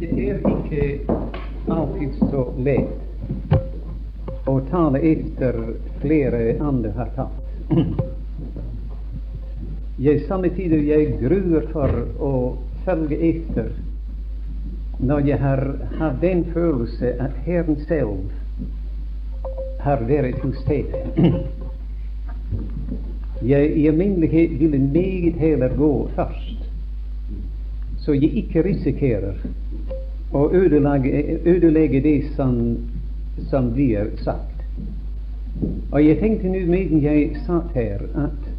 Det er ikke alltid så lett å tale etter flere andre har tatt. Jeg samme tider jeg gruer for å følge etter når jeg har hatt den følelse at Herren selv har vært til stede. Jeg i alminnelighet ville meget heller gå først så jeg ikke risikerer ødelegge, ødelegge det som, som blir sagt. Og jeg tenkte nå medan jeg satt her, at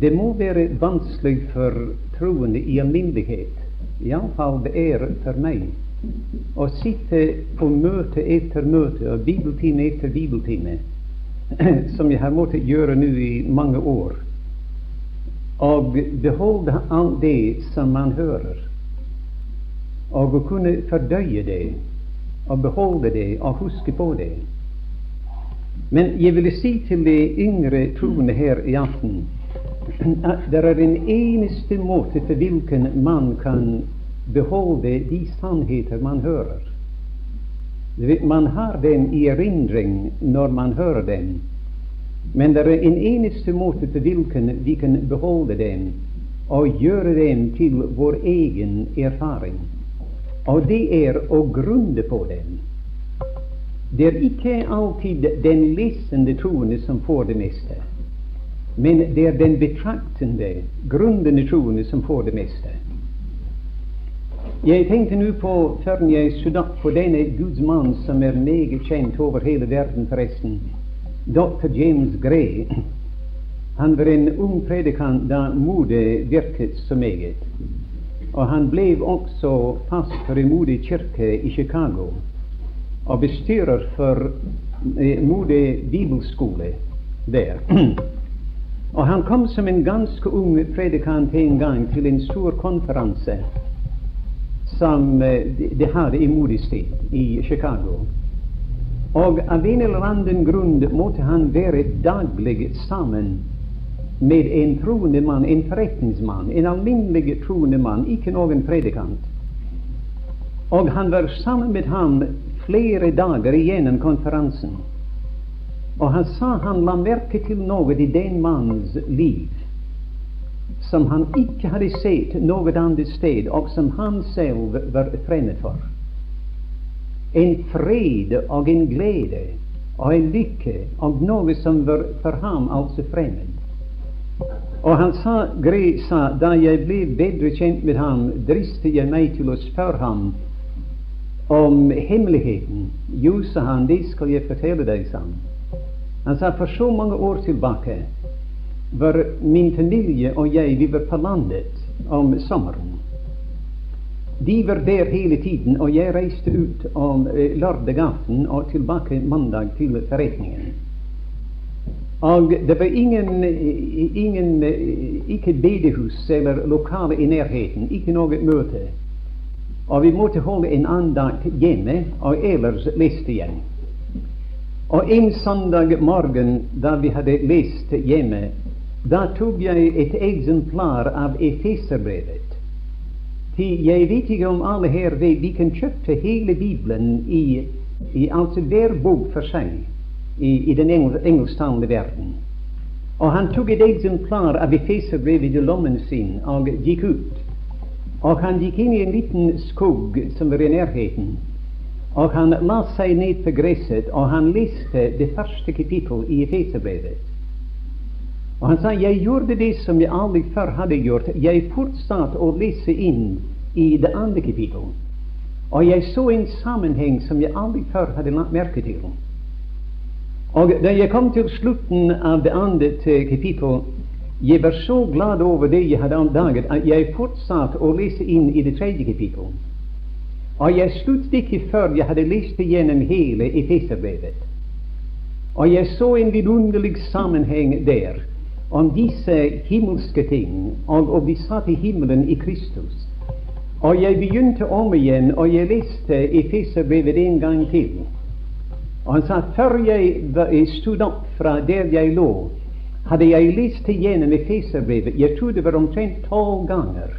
det må være vanskelig for troende i alminnelighet, iallfall det er for meg, å sitte på møte etter møte og bibeltime etter bibeltime, som jeg har måttet gjøre nå i mange år og beholde alt det som man hører, og å kunne fordøye det, og beholde det, og huske på det. Men jeg ville si til de yngre troende her i aften at det er en eneste måte for hvilken man kan beholde de sannheter man hører. Man har den i erindring når man hører den. Men det er en eneste måte til hvilken vi kan beholde den og gjøre den til vår egen erfaring. Og det er å grunne på den. Det er ikke alltid den lesende troende som får det meste, men det er den betraktende, grunnende troende som får det meste. Jeg tenkte nå på, før jeg stod på denne Guds mann som er meget kjent over hele verden, forresten, Dr. James Gray han var en ung predikant da modet virket så meget. Og han ble også pastor i Modig kirke i Chicago og bestyrer for eh, Modig bibelskole der. og han kom som en ganske ung predikant en gang til en stor konferanse som eh, de hadde i Modig sted i Chicago. Og av en eller annen grunn måtte han være daglig sammen med en troende mann, en forretningsmann, en alminnelig troende mann, ikke noen predikant. Og han var sammen med ham flere dager igjennom konferansen. Og han sa han la merke til noe i den mannens liv som han ikke hadde sett noe annet sted, og som han selv var fremmed for en fred og en glede og en lykke og noe som var for ham altså fremmed. Og han sa, Gre sa, da jeg ble bedre kjent med ham, dristet jeg meg til å spørre ham om hemmeligheten. Jo, sa han, det skal jeg fortelle deg, sa han. Han sa, for så mange år tilbake var min familie og jeg, vi var på landet om sommeren. De var der hele tiden, og jeg reiste ut om eh, lørdag aften og tilbake mandag til forretningen. Og det var ingen, ingen ikke bedehus eller lokale i nærheten, ikke noe møte. Og vi måtte holde en andakt hjemme, og ellers leste igjen. Og en søndag morgen da vi hadde lest hjemme, da tok jeg et eksemplar av Efeserbrevet. Jeg vet ikke om alle her vet vi kan kjøpe hele Bibelen i, i altså hver bok for seg i, i den engel, engelsktalende verden. Og han tok et eksemplar av Efeserbrevet i lommen sin og gikk ut. Og han gikk inn i en liten skog som var i nærheten. Og han la seg ned på gresset, og han leste det første kapittel i Efeserbrevet. Og han sa jeg gjorde det som jeg aldri før hadde gjort. Jeg fortsatte å lese inn i det andre kapittel. Og jeg så en sammenheng som jeg aldri før hadde lagt merke til. Og da jeg kom til slutten av det andre kapittel, jeg var så glad over det jeg hadde oppdaget, at jeg fortsatte å lese inn i det tredje kapittel. Og jeg sluttet ikke før jeg hadde lest igjennom hele Efeserbrevet. Og jeg så en vidunderlig sammenheng der om disse himmelske ting, og om vi satt i himmelen i Kristus. Og jeg begynte om igjen, og jeg leste Efeserbrevet en gang til. Og han sa før jeg stod opp fra der jeg lå, hadde jeg lest igjennom Efeserbrevet. Jeg tror det var omtrent tolv ganger.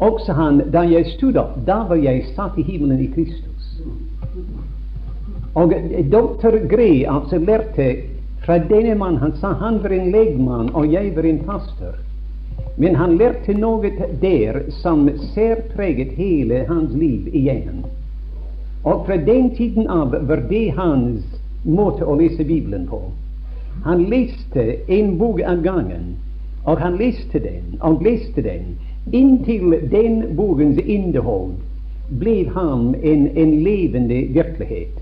Også han, da jeg stod opp, da var jeg satt i himmelen i Kristus. Og doktor Gray altså lærte fra denne mann Han sa han var en legmann, og jeg var en pastor. Men han lærte noe der som særpreget hele hans liv igjennom. Og fra den tiden av var det hans måte å lese Bibelen på. Han leste en bok av gangen, og han leste den og leste den inntil den bokens innhold ble ham en, en levende virkelighet.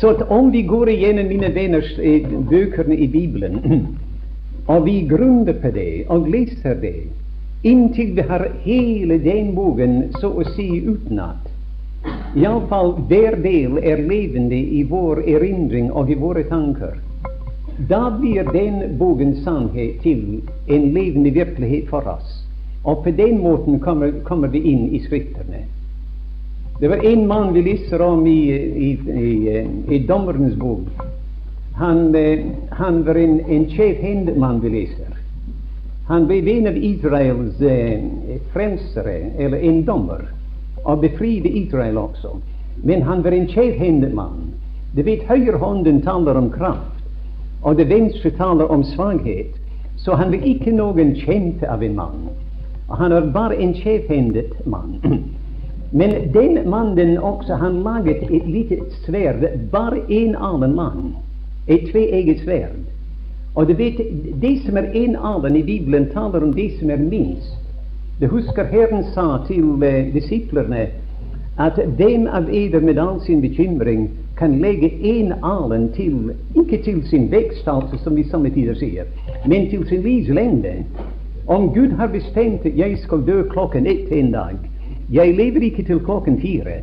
Så om vi går igjennom mine venners eh, bøkene i Bibelen, og vi grunner på det og leser det, inntil vi har hele den boken så å si utenat, iallfall hver del er levende i vår erindring og i våre tanker, da blir den bogens sannhet til en levende virkelighet for oss. Og på den måten kommer, kommer vi inn i Skriftene. Det var en mann vi leser om i, i, i, i Dommerens bok. Han, han var en, en skjevhendet mann vi leser. Han ble en av Israels eh, frelsere, eller en dommer, og befride Israel også. Men han var en skjevhendet mann. Du vet, høyrehånden taler om kraft, og det venstre taler om svakhet. Så han var ikke noen kjent av en mann. Han var bare en skjevhendet mann. Men den mannen også, han laget et lite sverd, bare en annen mann. Et tveegget sverd. Og du vet, det som er en annen i Bibelen, taler om det som er minst. Du husker Herren sa til uh, disiplene at den av eder med all sin bekymring kan legge en alen til, ikke til sin vekst, altså, som vi samme tider sier, men til sin livs lengde. Om Gud har bestemt at jeg skal dø klokken ett en dag, jeg lever ikke til klokken fire.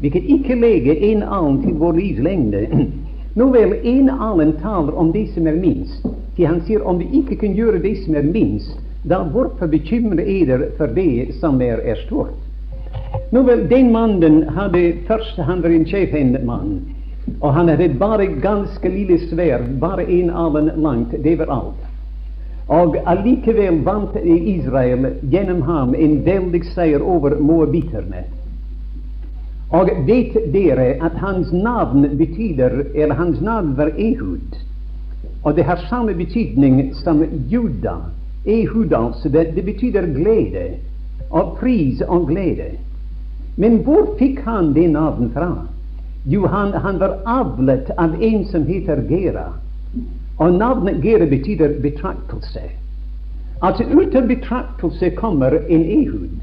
Vi kan ikke legge en alen til vår livs lengde. Nå vel, en alen taler om det som er minst. Til han sier om vi ikke kan gjøre det som er minst, da hvorfor bekymre eder for det som er, er stort? Nå vel, den mannen hadde først Han var en skjevhendet mann. Og han hadde bare ganske lille sverd, bare en alen langt. Det var alt. Og allikevel vant Israel gjennom ham en veldig seier over moabiterne. Og vet dere at hans navn betyder, Eller hans navn var Ehud. Og det har samme betydning som Juda. Ehud, altså. Det, det betyr glede. Og pris og glede. Men hvor fikk han det navnet fra? Jo, han, han, var avlet av en som heter Gera. Og navnet Gera betyr betraktelse. Altså ut av betraktelse kommer en Ehud,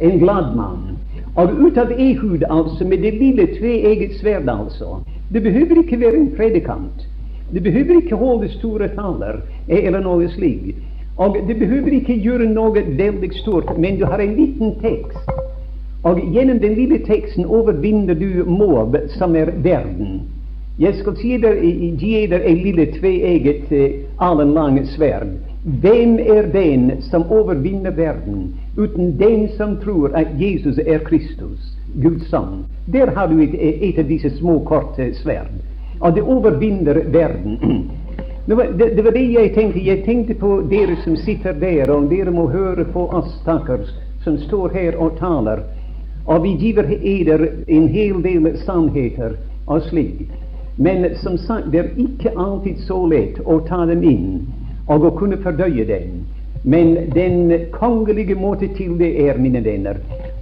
en glad mann. Og ut av Ehud, altså, med det lille tveegget sverd, altså Det behøver ikke være en predikant. Det behøver ikke holde store taler eller noe slikt. Og det behøver ikke gjøre noe veldig stort, men du har en liten tekst. Og gjennom den lille teksten overvinner du Moab, som er verden. Jeg skal si der, gi dere et lille tveegget uh, alenlang sverd. Hvem er den som overvinner verden, uten den som tror at Jesus er Kristus, Guds sønn? Der har du et, et av disse små, korte sverd. Og det overvinner verden. Det var, det, var, det jeg tenkte. Jeg tenkte på dere som sitter der, og dere må høre på oss stakkars som står her og taler. Og vi giver eder en hel del sannheter og slik. Men som sagt, det er ikke alltid så lett å ta dem inn og å kunne fordøye dem. Men den kongelige måte til det er, mine venner,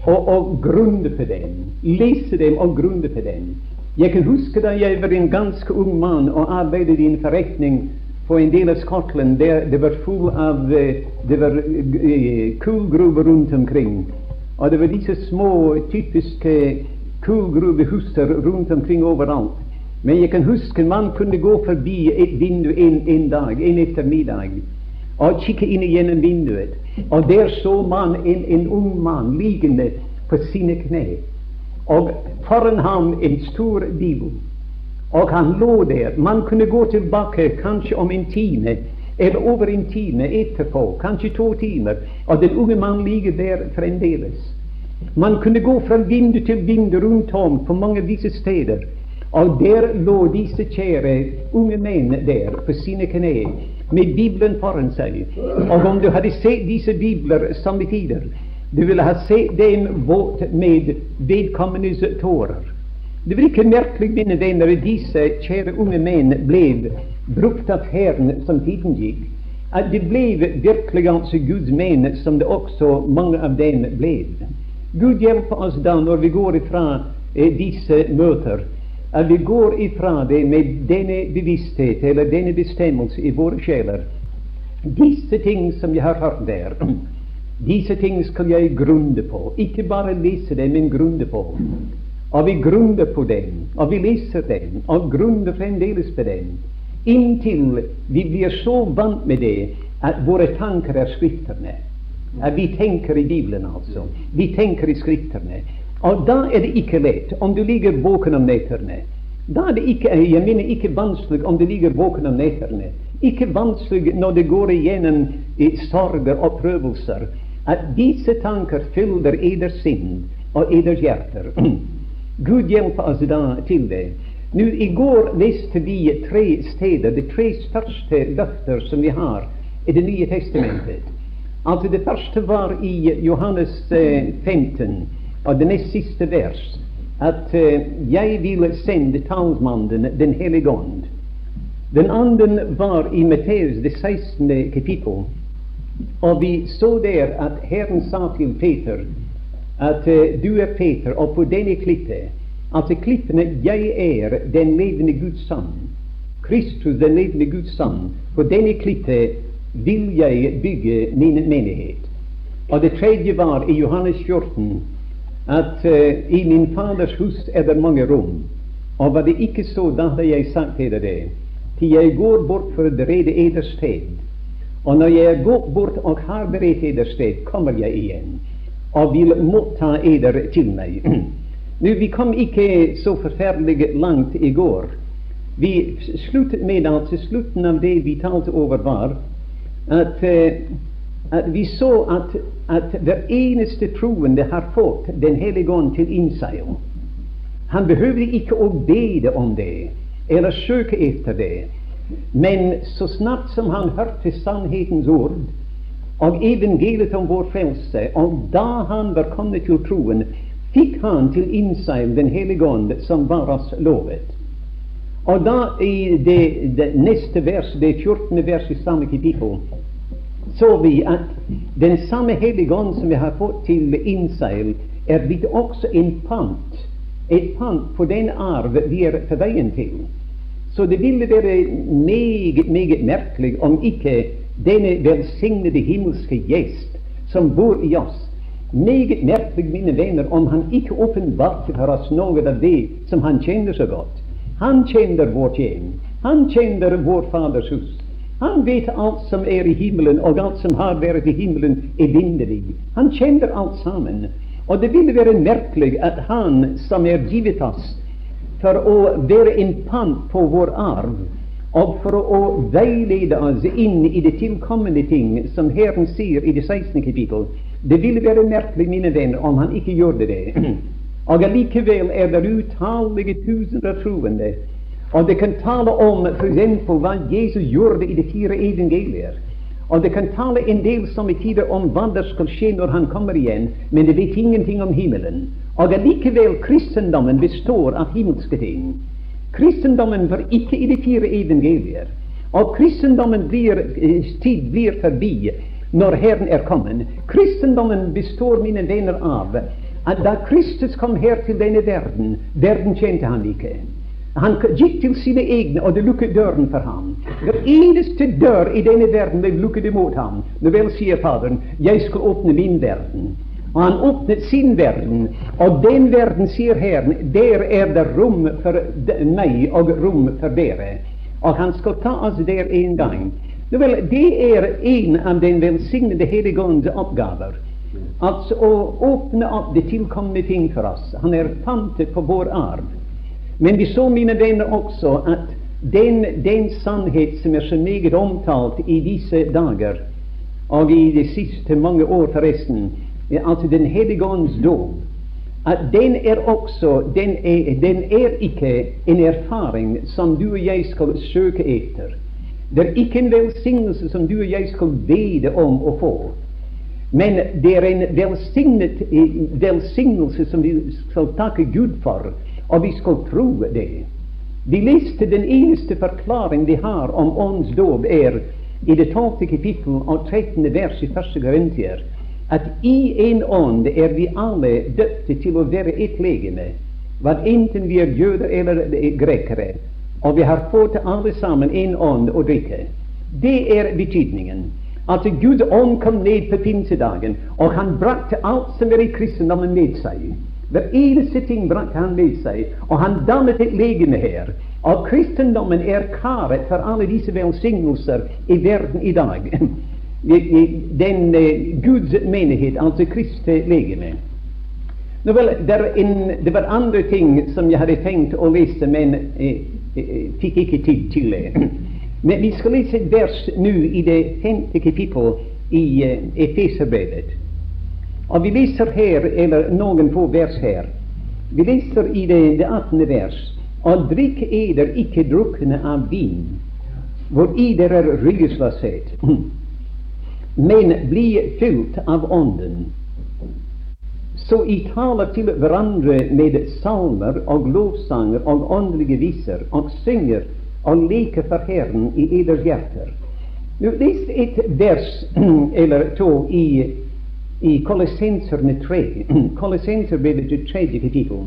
å, å grunde på dem. Lese dem og grunde på dem. Jeg kan huske da jeg var en ganske ung mann og arbeidet i en forretning på en del av Skottland der det var full av eh, det var eh, kullgruver rundt omkring. Og det var disse små, typiske kullgruvehuser rundt omkring overalt. Men jeg kan huske man kunne gå forbi et vindu en, en dag, en ettermiddag, og kikke inn gjennom vinduet. Og der så man en, en ung mann liggende på sine kne og foran ham en stor bibel. Og han lå der. Man kunne gå tilbake kanskje om en time, eller over en time etterpå, kanskje to timer, og den unge mann ligger der fremdeles. Man kunne gå fra vindu til vindu rundt om på mange av disse steder, og der lå disse kjære unge menn der på sine kne med Bibelen foran seg. Og om du hadde sett disse bibler samme tider, Du ville ha sett dem våt med vedkommendes tårer. Det ikke merkelig, mine venner, at disse kjære unge menn ble brukt av Herren som tiden gikk. At de ble virkelig altså Guds menn, som det også mange av dem ble. Gud hjelpe oss da når vi går ifra eh, disse møter, at vi går ifra det med denne bevissthet eller denne bestemmelse i våre sjeler. Disse ting som jeg har hørt der, disse ting skal jeg grunde på. Ikke bare lese dem, men grunde på. Og vi grunder på dem, og vi leser dem, og grunder fremdeles på dem, inntil vi blir så vant med det at våre tanker er skrifterne. At vi tenker i Bibelen, altså. Vi tenker i skrifterne. Og da er det ikke lett om du ligger våken om nettene. Da er det ikke, jeg mener ikke vanskelig om du ligger våken om nettene. Ikke vanskelig når det går igjennom sorger og prøvelser, at disse tanker fyller eders sinn og eders hjerter. Gud hjelper oss da til det. Nå, I går leste vi tre steder, de tre største løfter som vi har i Det nye testamentet. Altså Det første var i Johannes 15, eh, og det nest siste vers, at uh, jeg ville sende talsmannen Den hellige ånd. Den andre var i Matteus det 16. kapittel, og vi så der at Herren sa til Peter at uh, du er Peter, og på denne klippet Altså klippene Jeg er den levende Guds sønn. Kristus, den levende Guds sønn. På denne klippet vil jeg bygge min menighet. Og det tredje var i Johannes 14 at uh, i min Faders hus er det mange rom. Og var det ikke så, da hadde jeg sagt til dere. Til jeg går bort for å berede eders sted. Og når jeg går bort og har beredt eders sted, kommer jeg igjen og vil motta eder til meg. Nå, Vi kom ikke så forferdelig langt i går. Vi sluttet med altså slutten av det vi talte over, var at, uh, at vi så at, at hver eneste troende har fått Den hellige ånd til innseil. Han behøver ikke å bede om det eller søke etter det. Men så snart som han hørte sannhetens ord og evangeliet om vår frelse, og da han var kommet til troen, fikk han til innseil Den hellige ånd, som var oss lovet. Og da i det, det neste vers, det 14. vers i samme kapittel, så vi at den samme Hellige Ånd som vi har fått til innseil, er blitt også en pant, et pant på den arv vi er på veien til. Så det ville være meget, meget merkelig om ikke denne velsignede himmelske gjest som bor i oss, meget merkelig, mine venner, om han ikke åpenbarte for oss noe av det som han kjenner så godt. Han kjenner vårt hjem. Han kjenner vår Faders hus. Han vet alt som er i himmelen, og alt som har vært i himmelen, evinnelig. Han kjenner alt sammen. Og det ville være merkelig at han som er givet oss for å være en pant på vår arv, og for å veilede oss inn i de tilkommende ting, som Herren sier i det 16. kapittel, det ville være merkelig, mine venner, om han ikke gjorde det. Og allikevel er det utallige tusener troende. Og det kan tale om f.eks. hva Jesus gjorde i de fire evangelier. Og det kan tale en del som i tider om hva det skal skje når han kommer igjen, men det vet ingenting om himmelen. Og allikevel kristendommen består av himmelske ting. Kristendommen var ikke i de fire evangelier. Og kristendommen eh, tid blir forbi når Herren er kommet. Kristendommen består, mine venner, av at da Kristus kom her til denne verden, verden kjente han ikke. Han gikk til sine egne, og det lukket døren for ham. Den eneste dør i denne verden ble lukket imot ham. Nå vel, sier Faderen, jeg skal åpne min verden. Og han åpnet sin verden, og den verden, sier Herren, der er det rom for meg og rom for dere. Og han skal ta oss der en gang. Vel, det er en av den velsignede Hellige oppgaver. Altså å åpne opp de tilkomne ting for oss. Han er pantet på vår arv. Men vi så, mine venner, også at den, den sannhet som er så meget omtalt i disse dager, og i de siste mange år forresten, altså Den hellige ånds dåp, at den er også den er, den er ikke en erfaring som du og jeg skal søke etter. Det er ikke en velsignelse som du og jeg skal vede om å få. Men det er en velsignet, velsignelse som vi skal takke Gud for, og vi skal tro det. Vi leste den eneste forklaring vi har om ånds dåp, er i det tolvte kapittel og trettende vers i første Korintier, at i en ånd er vi alle døpte til å være ett legeme, hva enten vi er jøder eller grekere, og vi har fått alle sammen en ånd å drikke. Det er betydningen. Altså Guds ånd kom ned på pinsedagen, og han brakte alt som er i kristendommen med seg. Hver eneste ting brakte han med seg, og han dannet et legeme her. Og kristendommen er karet for alle disse velsignelser i verden i dag. Den uh, Guds menighet, altså Kristi legeme. Nå vel, en, det var andre ting som jeg hadde tenkt å lese, men eh, eh, fikk ikke tid til det. Men vi skal lese et vers nå i det femte kapittel i eh, Efeserbrevet. Og vi leser her, eller noen få vers her. Vi leser i det, det 18. vers. Og drikk eder ikke drukne av vin, hvor eder er ryggesløshet, men bli fylt av Ånden. Så I taler til hverandre med salmer og lovsanger og åndelige viser, og synger og leker for Herren i eders hjerter. Nå Les et vers eller to i, i Kolossenserne 3. Kolossenserbrevet til tredje kapittel.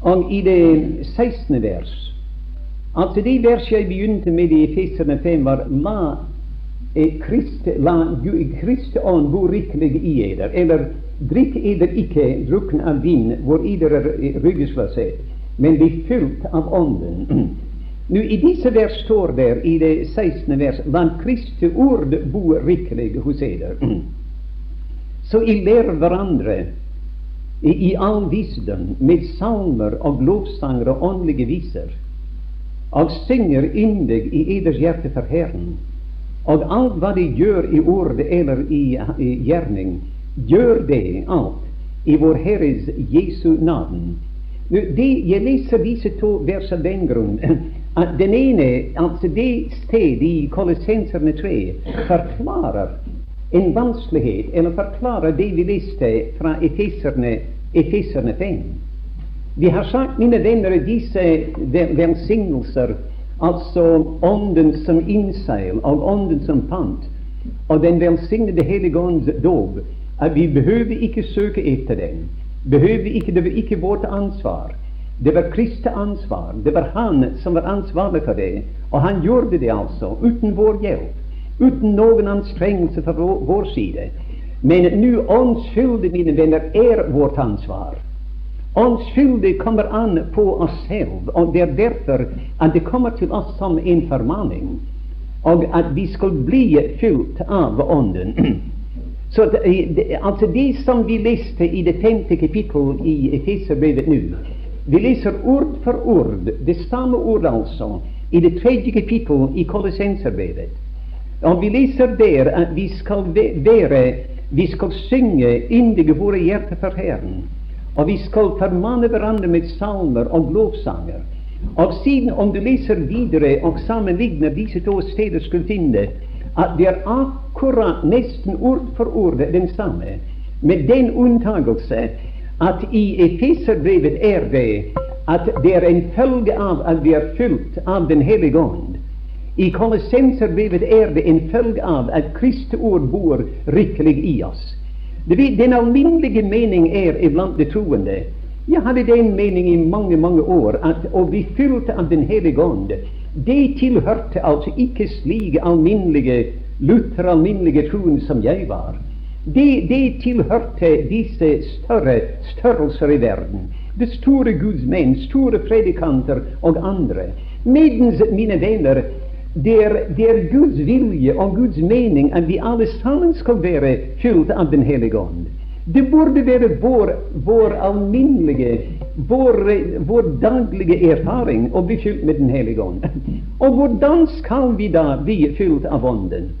Og i det 16. vers Altså det vers jeg begynte med i Efeserne 5, var La Krist, la Kristi ånd bo rikelig i eder, eller drikk eder ikke drukken av vin, hvor eder er ryggesløshet, men bli fylt av Ånden. Nå I disse vers står der i det 16. vers La Kristi ord bo rikelig hos eder. Så I lærer hverandre i, all visdom med salmer og lovsanger og åndelige viser, og synger yndig i eders hjerte for Herren. Og alt hva de gjør i ord eller i, i gjerning, gjør det alt i vår Herres Jesu navn. Det, jeg leser disse to vers av den grunn at den ene, altså det sted i Kolossenserne 3, forklarer en vanskelighet, eller forklare det vi leste fra Efeserne, Efeserne 5. Vi har sagt, mine venner, disse velsignelser Altså Ånden som innseil og Ånden som pant, og den velsignede Hellige Ånds dåp, at vi behøver ikke søke etter den. Behøver ikke, Det var ikke vårt ansvar. Det var Kristi ansvar. Det var Han som var ansvarlig for det. Og han gjorde det altså, uten vår hjelp. Uten noen anstrengelse fra vår, side. Men nå åndsfylde, mine venner, er vårt ansvar. Åndsfylde kommer an på oss selv, og det er derfor at det kommer til oss som en formaning, og at vi skal bli fylt av Ånden. Så det, altså det som vi leste i det femte kapittel i Efeserbrevet nå, vi leser ord for ord, det samme ordet, altså, i det tredje kapittel i Kolossenserbrevet. Og vi leser der at vi skal være, vi skal synge indige våre hjerter for Herren. Og vi skal formane hverandre med salmer og lovsanger. Og siden, om du leser videre og sammenligner disse to steder, skulle finne at det er akkurat nesten ord for ord den samme, med den unntagelse at i Efeserbrevet er det at det er en følge av at vi er fylt av Den hellige ånd. I Kolossenserbrevet er det en følge av at Kristi ord bor rikelig i oss. Den alminnelige mening er iblant de troende Jeg hadde den mening i mange, mange år at å bli fylt av Den hellige ånd, det tilhørte altså ikke slik alminnelige Luther alminnelige troen som jeg var. Det, det tilhørte disse større størrelser i verden. De store gudsmenn, store predikanter og andre. Medens, mine venner, det er, det er, Guds vilje og Guds mening at vi alle sammen skal være fylt av Den hellige ånd. Det burde være vår, vår alminnelige, vår, vår, daglige erfaring å bli fylt med Den hellige ånd. Og hvordan skal vi da bli fylt av Ånden?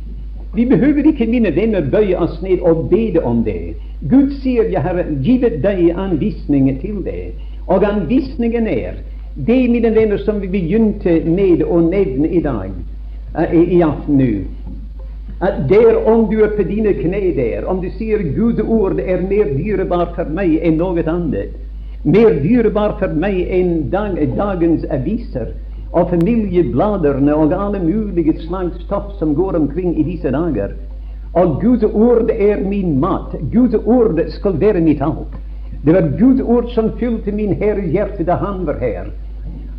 Vi behøver ikke, mine venner, bøye oss ned og bede om det. Gud sier 'Jeg har gitt deg anvisninger til det'. Og anvisningen er det, mine venner, som vi begynte med å nevne i dag, uh, i, aften nå, At der om du er på dine kne der, om du sier Guds ord er mer dyrebar for meg enn noe annet, mer dyrebar for meg enn dag, dagens aviser og familiebladene og alle mulige slags stoff som går omkring i disse dager. Og Guds ord er min mat. Guds ord skal være mitt alt. Det var Guds ord som fylte min Herre hjerte da han var her.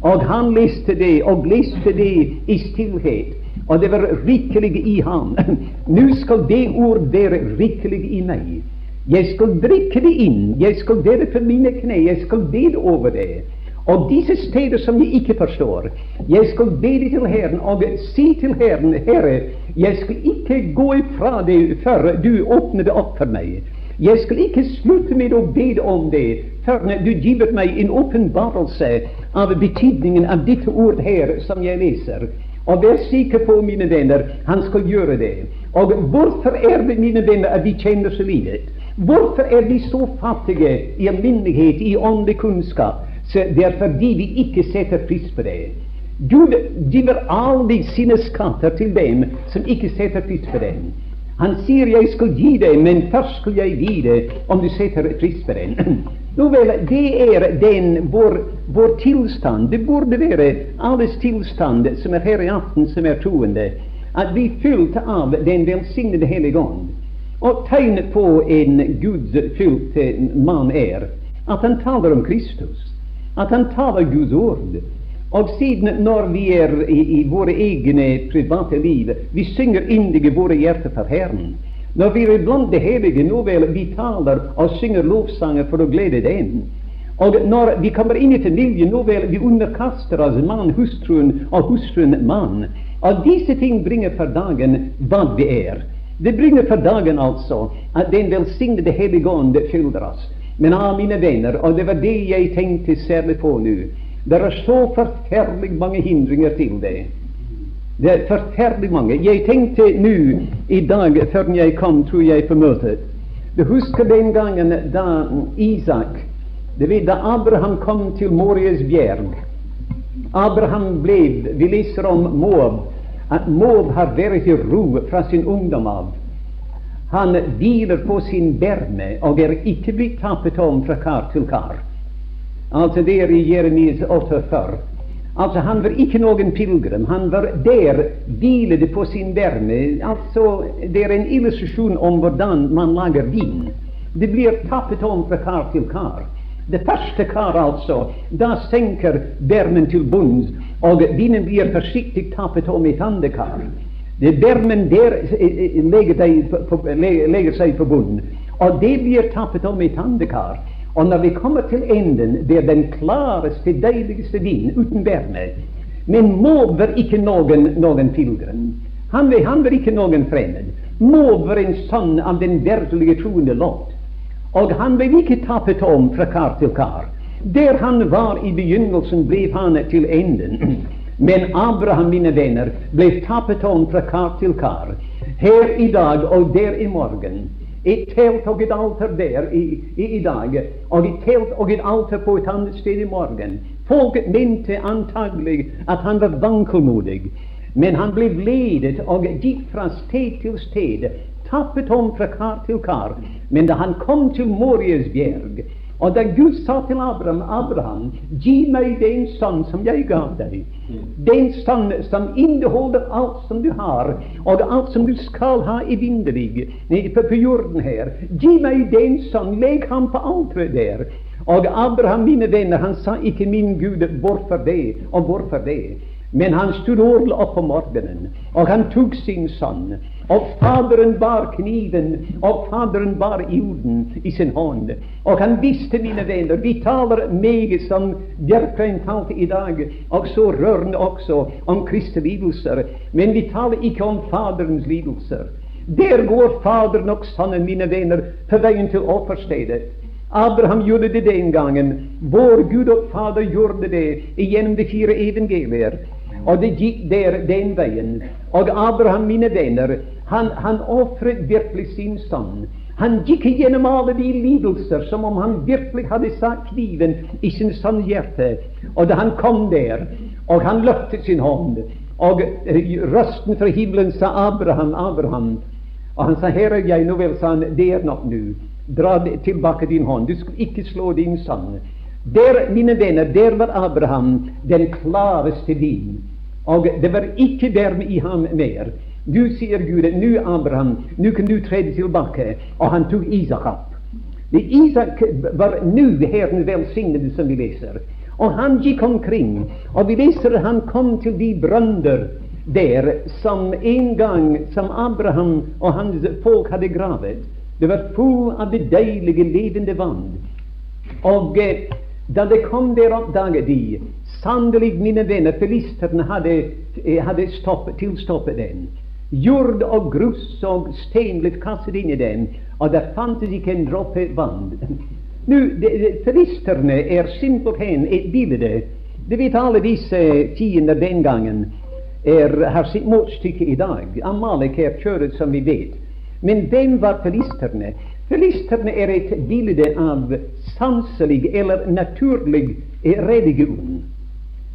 Og han leste det, og leste det i stillhet og det var rikelig i ham. Nå skal det ord være rikelig i meg. Jeg skal drikke det inn, jeg skal være på mine kne, jeg skal dele over det. Og disse steder som jeg ikke forstår, jeg skal bede til Herren og si til Herren, Herre, jeg skal ikke gå ifra det før du åpner det opp for meg. Jeg skal ikke slutte med å be om det før du giver meg en åpenbarelse av betydningen av dette ord her som jeg leser. Og vær sikker på, mine venner, han skal gjøre det. Og hvorfor er det, mine venner, at vi kjenner så lite? Hvorfor er vi så fattige i alminnelighet, i åndelig kunnskap? Så det er fordi vi ikke setter pris på det. Gud giver aldri sine skatter til dem som ikke setter pris på dem. Han sier 'jeg skal gi deg, men først skal jeg vite om du setter pris på den'. Nå vel, det er den vår, vår, tilstand. Det burde være alles tilstand som er her i aften, som er troende, at vi fylt av den velsignede Hellige Ånd. Og tegnet på en gudfylt mann er at han taler om Kristus, at han taler Guds ord. Og siden når vi er i, i våre egne private liv, vi synger indige våre hjerter for Herren. Når vi er blant det hellige, nå vel, vi taler og synger lovsanger for å glede dem. Og når vi kommer inn i familien, nå vel, vi underkaster oss mann, hustruen og hustruen mann. Og disse ting bringer for dagen hva vi er. Det bringer for dagen altså at den velsignede Hellige Ånd fyller oss. Men ah, mine venner, og det var det jeg tenkte særlig på nå det er så forferdelig mange hindringer til det. Det er forferdelig mange. Jeg tenkte nå i dag, før jeg kom, tror jeg, på møtet Du husker den gangen da Isak det vil Da Abraham kom til Morias bjerg Abraham ble Vi leser om Moab, at Moab har vært i ro fra sin ungdom av. Han hviler på sin berme og er ikke blitt tappet om fra kar til kar. Altså der i Jeremies 48. Altså Han var ikke noen pilegrim. Han var der, hvilede på sin verne, Altså Det er en illustrasjon om hvordan man lager vin. Det blir tappet om fra kar til kar. Det første kar, altså, da senker vermen til bunns, og vinen blir forsiktig tappet om et annet kar. Det bermen der eh, eh, legger, seg på bunnen, og det blir tappet om et annet kar. Og når vi kommer til enden, er den klareste, deiligste vin uten bærene, Men Måb var ikke noen, noen pilegrim. Han, han, var ikke noen fremmed. Måb var en sønn av den virkelige troende Lot. Og han vil ikke tappet om fra kar til kar. Der han var i begynnelsen, ble han til enden. Men Abraham, mine venner, ble tappet om fra kar til kar. Her i dag og der i morgen. Et telt og et alter der i, i, i, dag, og et telt og et alter på et annet sted i morgen. Folket mente antagelig at han var vankelmodig, men han ble ledet og gikk fra sted til sted, tappet om fra kar til kar. Men da han kom til Morias bjerg, og da Gud sa til Abraham, Abraham, gi meg den sønn som jeg ga deg, den sønn som inneholder alt som du har, og alt som du skal ha i vinderlig, på, på jorden her. Gi meg den sønn, legg ham på alteret der. Og Abraham, mine venner, han sa ikke 'min Gud, hvorfor det', og 'hvorfor det'. Men han stod ordentlig opp om morgenen, og han tok sin sønn. Og Faderen bar kniven, og Faderen bar jorden i sin hånd. Og han visste, mine venner, vi taler meget som Bjerkreim talte i dag, og så rørende også om Kristi lidelser. Men vi taler ikke om Faderens lidelser. Der går Faderen og Sønnen, mine venner, på veien til offerstedet. Abraham gjorde det den gangen. Vår Gud og Fader gjorde det gjennom de fire evangelier. Og det gikk der den veien. Og Abraham, mine venner, han, han ofret virkelig sin sønn. Han gikk gjennom alle de lidelser som om han virkelig hadde satt kniven i sin sønns hjerte. Og da han kom der, og han løftet sin hånd, Og røsten fra himmelen sa Abraham, Abraham. Og han sa, Herre, jeg nå vel, sa han, det er nok nå. Dra tilbake din hånd. Du skal ikke slå din sønn. Der, mine venner, der var Abraham den klareste din. Og det var ikke dermed i ham mer. Du sier Gud, nå Abraham, nå kan du trede tilbake. Og han tok Isak opp. Isak var nå Herren velsignede, som vi leser. Og han gikk omkring, og vi leser at han kom til de brønder der som en gang som Abraham og hans folk hadde gravet. Det var full av det deilige, levende vann. Og eh, da det kom der, oppdaget de sannelig, mine venner, filisterne hadde, eh, hadde stoppet, tilstoppet den. Jord og grus og stein ble kastet inn i den, og det fantes ikke en dråpe vann. Nå, Filisterne er simpelthen et bilde. Du vet alle disse fiender den gangen er, har sitt motstykke i dag. Amalek er kjøret, som vi vet. Men hvem var filisterne? Filisterne er et bilde av sanselig eller naturlig religion.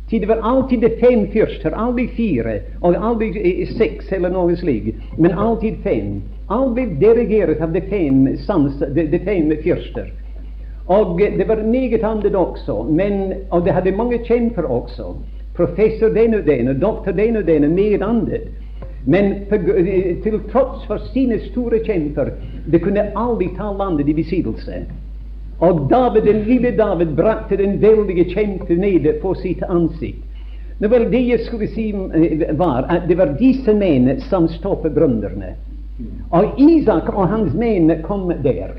Til det var alltid de fem fyrster, aldri fire, og aldri seks eller noe slikt, men alltid fem. Aldri dirigert av de fem, sans, de, de fem fyrster. Og det var meget annet også, men, og det hadde mange kjemper også. Professor den og den, og doktor den og den, og meget annet. Men til tross for sine store kjemper, det kunne aldri ta landet i besittelse. Og David, den lille David brakte den veldige kjempe ned på sitt ansikt. Nå var Det jeg skulle si, eh, var at det var disse menn som stoppet brønnene. Og Isak og hans menn kom der.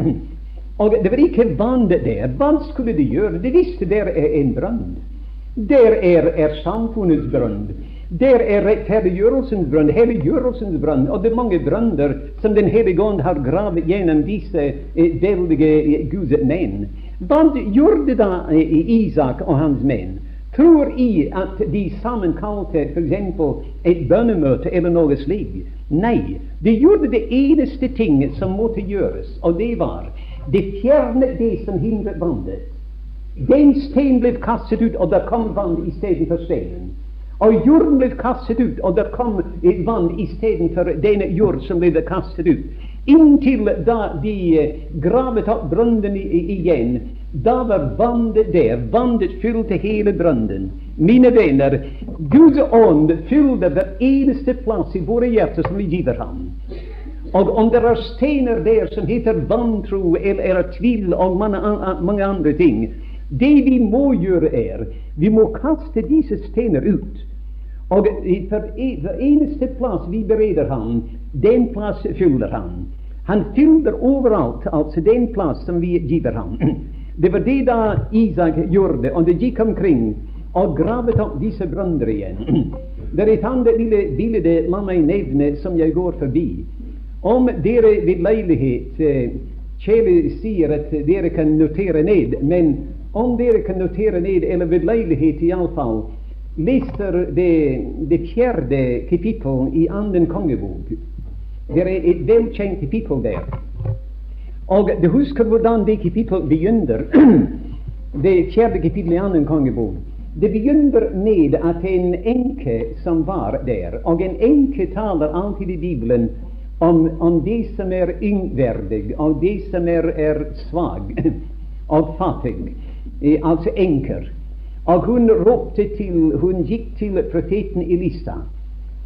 Og det var ikke vann der. Hva skulle de gjøre? De visste der er en brønn. Der er, er samfunnets brønn. Der er rettferdiggjørelsens brønn, helliggjørelsens brønn, og det er mange brønner som Den hellige ånd har gravet gjennom disse eh, veldige eh, Guds menn. Hva gjorde da eh, Isak og hans menn? Tror I at de sammenkalte f.eks. et bønnemøte eller noe slikt? Nei. De gjorde det eneste ting som måtte gjøres, og det var de fjernet det som hindret vannet. Den steinen ble kastet ut, og det kom vann istedenfor steinen. Og jorden ble kastet ut, og det kom vann istedenfor denne jord som ble kastet ut. Inntil da de eh, gravet opp brønnen igjen, da var vannet der. Vannet fylte hele brønnen. Mine venner, Guds ånd fylte hver eneste plass i våre hjerter som vi giver ham. Og om det er steiner der som heter vantro eller, eller tvil og mange, mange andre ting, det vi må gjøre, er vi må kaste disse steiner ut. Og for, for eneste plass vi bereder ham, den plass fyller han. Han fyller overalt, altså den plass som vi giver ham. Det var det da Isak gjorde, og det gikk omkring og gravet opp disse brønner igjen. Det er et annet lille bilde, la meg nevne, som jeg går forbi. Om dere ved leilighet eh, Kjeli sier at dere kan notere ned, men om dere kan notere ned, eller ved leilighet iallfall, leser det, det fjerde kapittel i Anden kongebok. Det er et velkjent kapittel der. Og du husker hvordan det kapittel begynner. det fjerde kapittel i Anden kongebok. Det begynner med at en enke som var der, og en enke taler alltid i Bibelen om, om det som er yngverdig, og det som er, er svak og fattig, eh, altså enker. Og hun ropte til, hun gikk til profeten Elisa.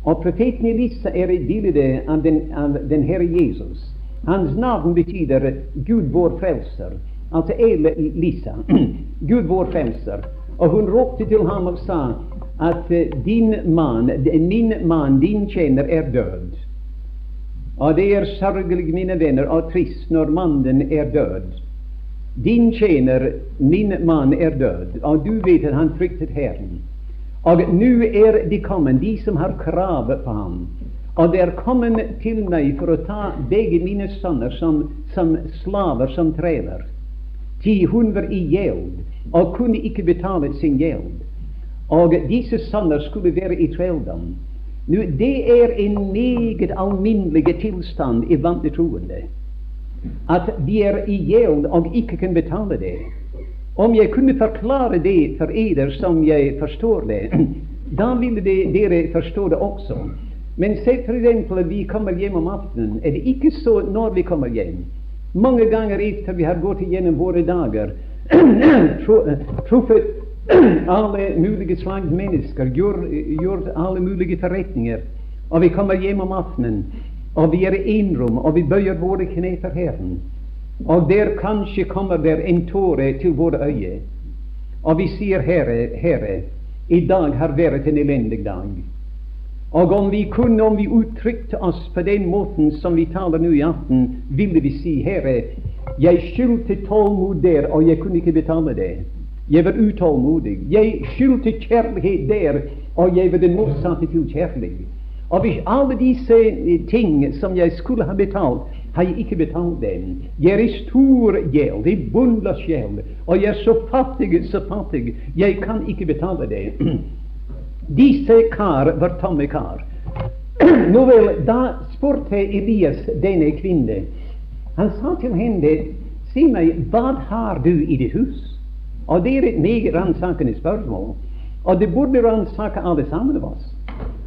Og profeten Elisa er et bilde av den, av den Herre Jesus. Hans navn betyr Gud vår frelser. Altså Elisa. Gud vår frelser. Og hun ropte til ham og sa at eh, din mann, min mann, din tjener, er død. Og det er sørgelig, mine venner, og trist når mannen er død. Din tjener, min mann, er død, og du vet at han fryktet Herren. Og nå er de kommet, de som har krav på ham. Og de er kommet til meg for å ta begge mine sønner som, som slaver, som treler. Ti hundre i gjeld og kunne ikke betale sin gjeld. Og disse sønner skulle være i trelldom. Det er en meget alminnelig tilstand i vante troende at de er i gjeld og ikke kan betale det. Om jeg kunne forklare det for eder som jeg forstår det da ville de, dere forstå det også. Men se at vi kommer hjem om aftenen. Er det ikke så når vi kommer hjem? Mange ganger etter vi har gått igjennom våre dager, truffet alle mulige slags mennesker, gjort alle mulige forretninger, og vi kommer hjem om aftenen, og vi er i enrom, og vi bøyer våre kne for Herren. Og der kanskje kommer der en tåre til våre øyne. Og vi sier, Herre, Herre, i dag har vært en elendig dag. Og om vi kunne, om vi uttrykte oss på den måten som vi taler nå i aften, ville vi si, Herre, jeg skyldte tålmod der, og jeg kunne ikke betale det. Jeg var utålmodig. Jeg skyldte kjærlighet der, og jeg var den motsatte til kjærlig. Og hvis alle disse ting som jeg skulle ha betalt, har jeg ikke betalt dem. Jeg er i stor gjeld, i bunnløs gjeld, og jeg er så fattig, så fattig, jeg kan ikke betale det. Disse kar var tomme kar. Nå vel, da spurte Elias denne kvinne. Han sa til henne, si meg, hva har du i ditt hus? Og det er et meget ransakende spørsmål. Og det burde ransake alle sammen av oss.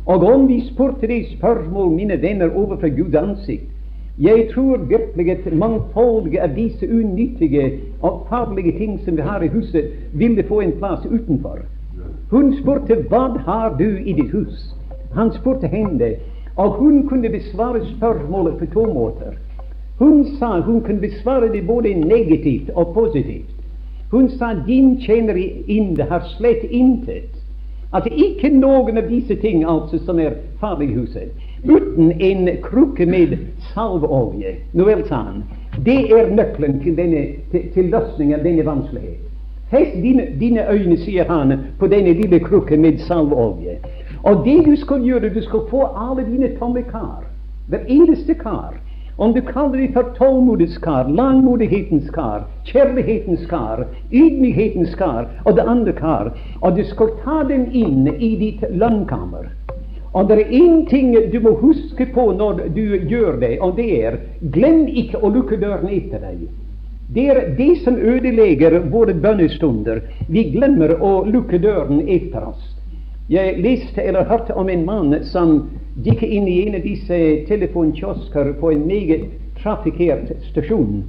Og om vi spurte det spørsmål, mine venner, overfor Guds ansikt Jeg tror virkelig at mangfoldige av disse unyttige og farlige ting som vi har i huset, ville få en plass utenfor. Hun spurte hva har du i ditt hus? Han spurte henne, og hun kunne besvare spørsmålet på to måter. Hun sa hun kunne besvare det både negativt og positivt. Hun sa din tjener inde har slett intet. At det ikke noen av disse ting altså som er farlig huset. Uten en krukke med salveolje. Nå sa han. Det er nøkkelen til, denne, til, til løsningen av denne vanskelighet. Fest dine, dine, øyne, sier han, på denne lille krukken med salveolje. Og det du skal gjøre, du skal få alle dine tomme kar. Hver eneste kar. Om du kaller det for tålmodighetens kar, langmodighetens kar, kjærlighetens kar, ydmykhetens kar og det andre kar, og du skal ta dem inn i ditt landkammer. Og det er én ting du må huske på når du gjør det, og det er glem ikke å lukke døren etter deg. Det er det som ødelegger våre bønnestunder. Vi glemmer å lukke døren etter oss. Jeg leste eller hørte om en mann som gikk inn i en av disse telefonkiosker på en meget trafikkert stasjon.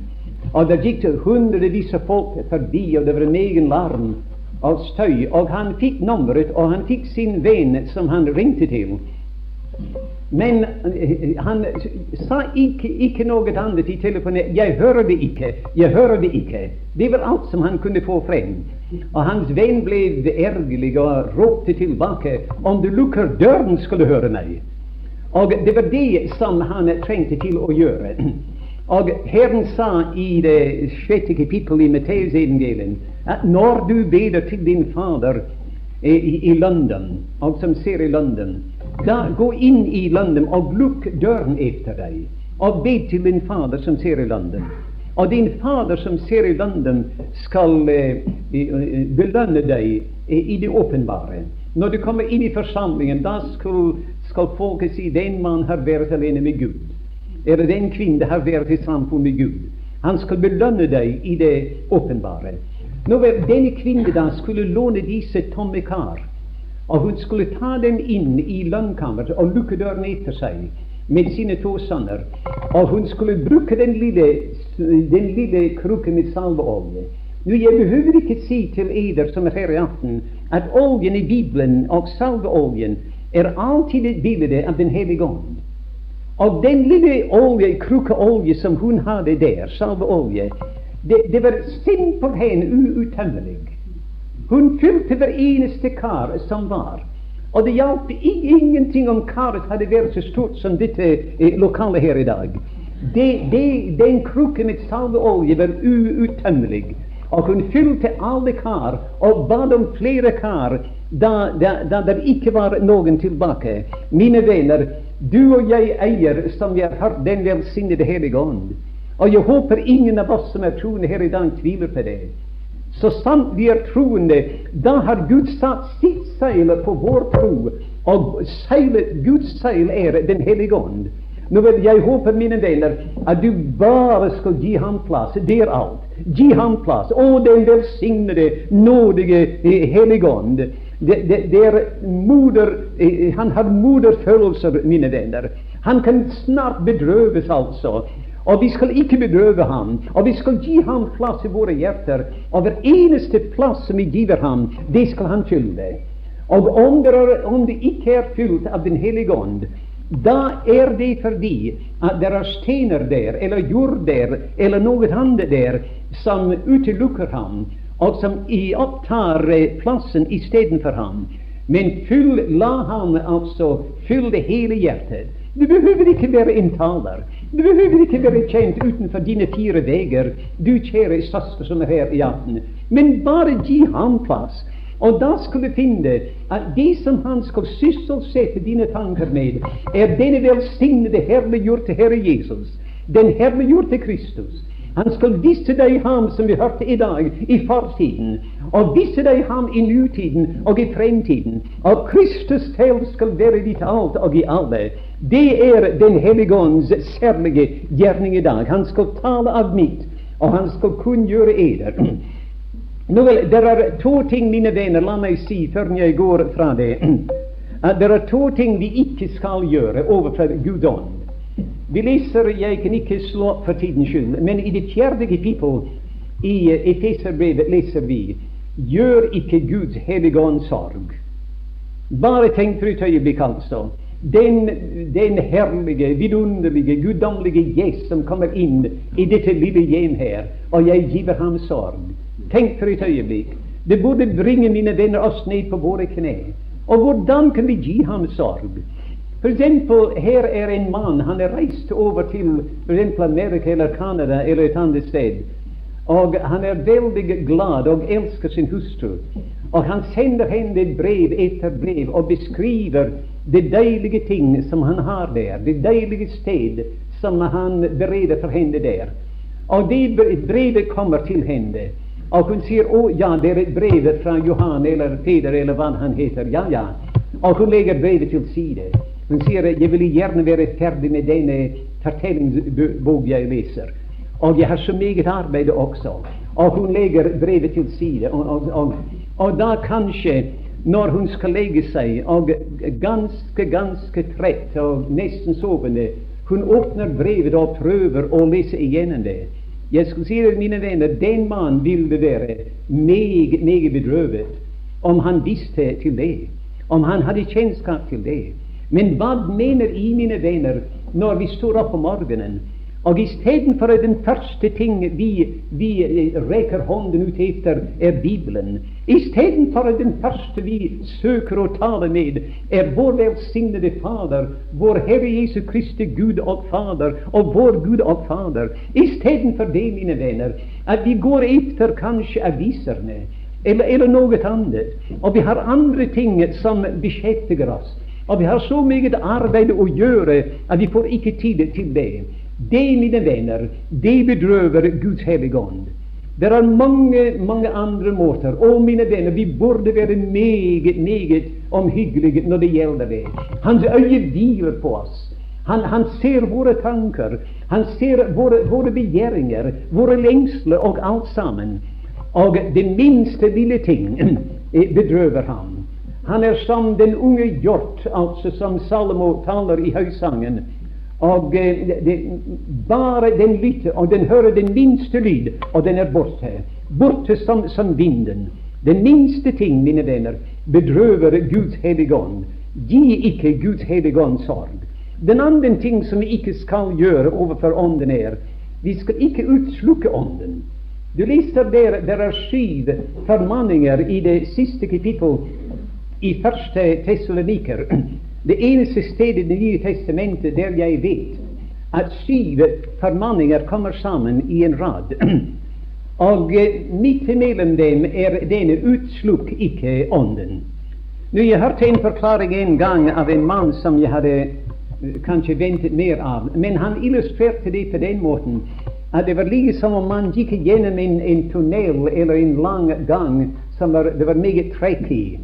Og der gikk det hundrevis av folk forbi, og det var en egen larm og støy. Og han fikk nummeret, og han fikk sin venn som han ringte til. Men eh, han sa ikke, ikke noe annet i telefonen. 'Jeg hører det ikke. Jeg hører det ikke.' Det var alt som han kunne få frem. Og hans venn ble ergerlig og ropte tilbake 'Om du lukker døren, skal du høre meg.' Og det var det som han trengte til å gjøre. Og Herren sa i det sjette kapittel i Matteusevangeliet at når du beder til din Fader i, i, i London, og som ser i London, da gå inn i London og lukk døren etter deg, og be til din Fader som ser i London. Og din Fader som ser i London, skal eh, belønne deg eh, i det åpenbare. Når du kommer inn i forsamlingen, da skal skal folket si den mann har vært alene med Gud. Eller den kvinne har vært i samfunn med Gud. Han skal belønne deg i det åpenbare. Når denne kvinne da skulle låne disse tomme kar, og hun skulle ta dem inn i lønnkammeret og lukke døren etter seg med sine to sønner. Og hun skulle bruke den lille, den lille krukken med salveolje. Nå, Jeg behøver ikke si til eder som er her i aften, at oljen i Bibelen og salveoljen er alltid et bilde av Den hellige ånd. Og den lille olje, krukke olje som hun hadde der, salveolje, det, det var simpelthen uuttømmelig. Hun fylte hver eneste kar som var. Og det hjalp ingenting om karet hadde vært så stort som dette eh, lokalet her i dag. Det, det, den krukken med salveolje var uuttømmelig. Og hun fylte alle kar og bad om flere kar da, da, da det ikke var noen tilbake. Mine venner, du og jeg eier, som jeg har hørt, den velsignede Hellige Ånd. Og jeg håper ingen av oss som er troende her i dag, tviler på det. Så sant vi er troende, da har Gud satt sitt seil på vår tro, og seilet, Guds seil er Den hellige ånd. Nå vil jeg håper, mine venner, at du bare skal gi ham plass. Det er alt. Gi ham plass. Å, den velsignede, nådige Helligånd. Det, det, det er moder, eh, han har moderfølelser, mine venner. Han kan snart bedrøves, altså. Og vi skal ikke bedrøve ham. Og vi skal gi ham plass i våre hjerter. Og hver eneste plass som vi giver ham, det skal han fylle. Og om det, er, om det ikke er fylt av Den hellige ånd, da er det fordi at det er stener der, eller jord der, eller noe annet der, som utelukker ham, og som opptar eh, plassen istedenfor ham. Men fyll, la ham altså fylle hele hjertet. Du behøver ikke være en taler. Du behøver ikke være kjent utenfor dine fire vegger, du kjære søster som er her i aften. Men bare gi ham plass. Og da skal du finne at det som han skal sysselsette dine tanker med, er denne velsignede, herliggjorte Herre Jesus, den herliggjorte Kristus. Han skal vise deg ham som vi hørte i dag, i fortiden, og vise deg ham i nutiden og i fremtiden. Og Kristus selv skal være ditt alt og i alle. Det er Den hellige ånds særlige gjerning i dag. Han skal tale av mitt, og han skal kunngjøre eder. Nå vel, Det er to ting, mine venner, la meg si før jeg går fra det. At det er to ting vi ikke skal gjøre overfor Gud. Vi leser, Jeg kan ikke slå opp for tidens skyld, men i det fjerde kapittel i Efeserbrevet leser vi Gjør ikke Guds hellige ånd sorg. Bare tenk for et øyeblikk, altså. Den, den herlige, vidunderlige, guddommelige gjest som kommer inn i dette lille hjem her, og jeg giver ham sorg. Tenk for et øyeblikk. Det burde bringe mine venner oss ned på våre kne. Og hvordan kan vi gi ham sorg? For eksempel, her er en mann, han er reist over til for eksempel Amerika eller Canada eller et annet sted. Og han er veldig glad og elsker sin hustru. Og han sender henne brev etter brev og beskriver de deilige ting som han har der, det deilige sted som han bereder for henne der. Og det brevet kommer til henne. Og hun sier å ja, det er et brev fra Johan eller Peder eller hva han heter. Ja, ja. Og hun legger brevet til side. Hun sier jeg vil gjerne være ferdig med denne fortellingsbok jeg leser. Og jeg har så meget arbeid også. Og hun legger brevet til side. Og, og, og, og da kanskje, når hun skal legge seg, og ganske, ganske trett og nesten sovende, hun åpner brevet og prøver å lese igjennom det. Jeg skulle si dere, mine venner, den mann ville være meget, meget bedrøvet om han visste til det, om han hadde kjennskap til det. Men hva mener I, mine venner, når vi står opp om morgenen og istedenfor den første ting vi, vi reker hånden ut etter, er Bibelen. Istedenfor den første vi søker å tale med, er vår velsignede Fader, vår Herre Jesu Kristi Gud og Fader, og vår Gud og Fader. Istedenfor det, mine venner, at vi går etter kanskje aviserne eller, eller noe annet, og vi har andre ting som beskjeftiger oss. Og vi har så mye arbeid å gjøre at vi får ikke tid til det. Det, mine venner, det bedrøver Guds hellige ånd. Det er mange, mange andre måter. Å, mine venner, vi burde være meget, meget omhyggelige når det gjelder det. Hans øye hviler på oss. Han, han, ser våre tanker. Han ser våre, våre begjæringer, våre lengsler og alt sammen. Og det minste lille ting bedrøver ham. Han er som den unge hjort, altså som Salomo taler i høysangen. Og eh, det, bare den lytter, og den hører den minste lyd, og den er borte. Borte som, som vinden. Den minste ting, mine venner, bedrøver Guds hellige ånd. Gi ikke Guds hellige ånd sorg. Den andre ting som vi ikke skal gjøre overfor ånden, er vi skal ikke utslukke ånden. Du leser der der er syv formaninger i det siste kapittel i første Tessaloniker. Det eneste stedet i Det nye testamentet der jeg vet at syv formaninger kommer sammen i en rad. Og midt imellom dem er denne 'utslukk ikke ånden'. Nå, Jeg hørte en forklaring en gang av en mann som jeg hadde eh, kanskje ventet mer av, men han illustrerte det på den måten at det var like som om man gikk gjennom en, en tunnel eller en lang gang som var, det var meget trekk i,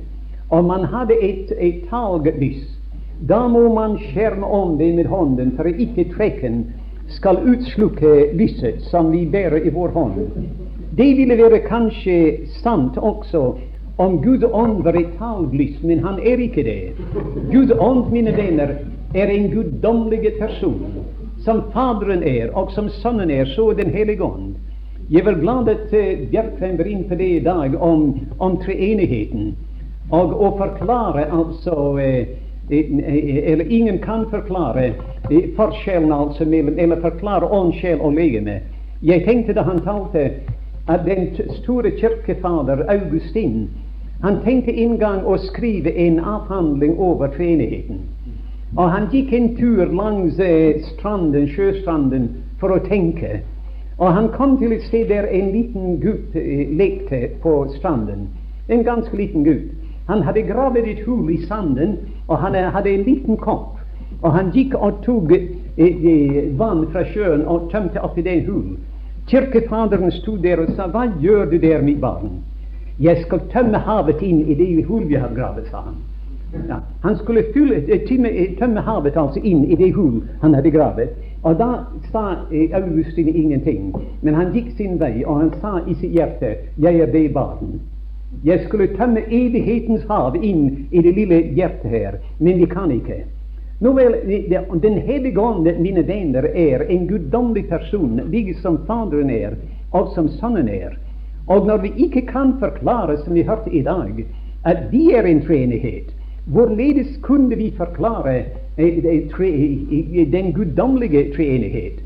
og man hadde et, et talglys da må man skjerme det med hånden, for ikke trekken skal utslukke lyset som vi bærer i vår hånd. Det ville være kanskje sant også om Gud ånd var et talglys, men han er ikke det. Gud ånd, mine venner, er en guddommelig person, som Faderen er, og som Sønnen er, så Den hellige ånd. Jeg var glad at uh, Bjerkreim var inne på det i dag om, om treenigheten, og å forklare altså uh, eller ingen kan forklare forskjellen altså mellom Eller forklare ånd, sjel og legeme. Jeg tenkte da han talte, at den store kirkefader Augustin han tenkte en gang å skrive en avhandling over treenigheten. Og han gikk en tur langs eh, stranden, sjøstranden for å tenke. Og han kom til et sted der en liten gutt eh, lekte på stranden. En ganske liten gutt. Han hadde gravd et hull i sanden, og han hadde en liten kopp. Og han gikk og tok eh, vann fra sjøen og tømte oppi det hullet. Kirkefaderen sto der og sa, 'Hva gjør du der, mitt barn?' 'Jeg skal tømme havet inn i det hull vi har gravd', sa han. Ja, han skulle fylle, tømme, tømme havet altså inn i det hull han hadde gravd. Og da sa Augustin ingenting, men han gikk sin vei, og han sa i sitt hjerte 'Jeg er det barn'. Jeg skulle tømme evighetens hav inn i det lille hjertet her, men vi kan ikke. Nå vel, Den hellige ånd, mine venner, er en guddommelig person, like som Faderen er, og som Sønnen er. Og når vi ikke kan forklare, som vi hørte i dag, at vi er en treenighet, hvorledes kunne vi forklare eh, den guddommelige treenighet?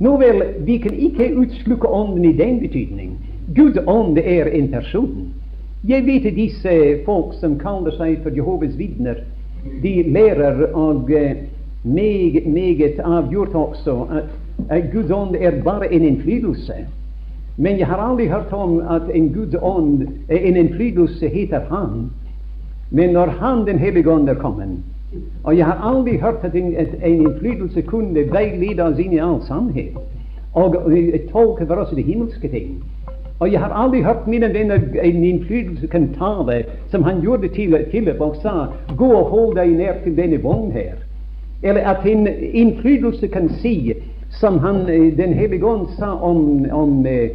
Nå vel, vi kan ikke utslukke Ånden i den betydning. Gud ånd er en person. Jeg vet at disse folk som kaller seg for Jehovas vitner, de lærer og meg meget, avgjort også at, at Guds ånd er bare en innflytelse. Men jeg har aldri hørt om at en Guds ånd, en innflytelse, heter Han. Men når Han, Den hellige ånd, er kommet Og jeg har aldri hørt at en, at en innflytelse kunne veilede oss inn i all sannhet og tolke for oss de himmelske ting. Og jeg har aldri hørt mine venner en innflytelse kan tale som han gjorde til Philip og sa 'Gå og hold deg nær til denne vogn her'. Eller at en innflytelse kan si, som han, Den hellige ånd sa om, om eh,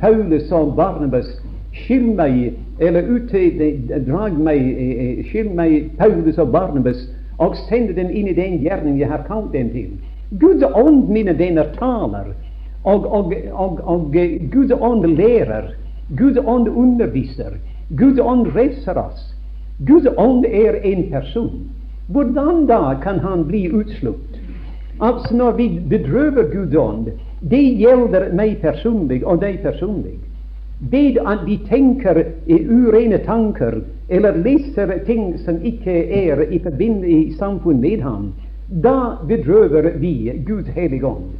Paulus og Barnabas Skyld meg, eller ut, drag meg, skyld meg Paulus og Barnabas, og send dem inn i den gjerning jeg har kalt dem til. Guds ånd, mine venner, taler, og, og, og, og Guds ånd lærer. Guds ånd underviser. Guds ånd reiser oss. Guds ånd er en person. Hvordan da kan han bli utslukt? Altså når vi bedrøver Guds ånd, det gjelder meg personlig og deg personlig. Ved at vi tenker urene tanker, eller leser ting som ikke er i, i samfunn med ham, da bedrøver vi Guds hellige ånd.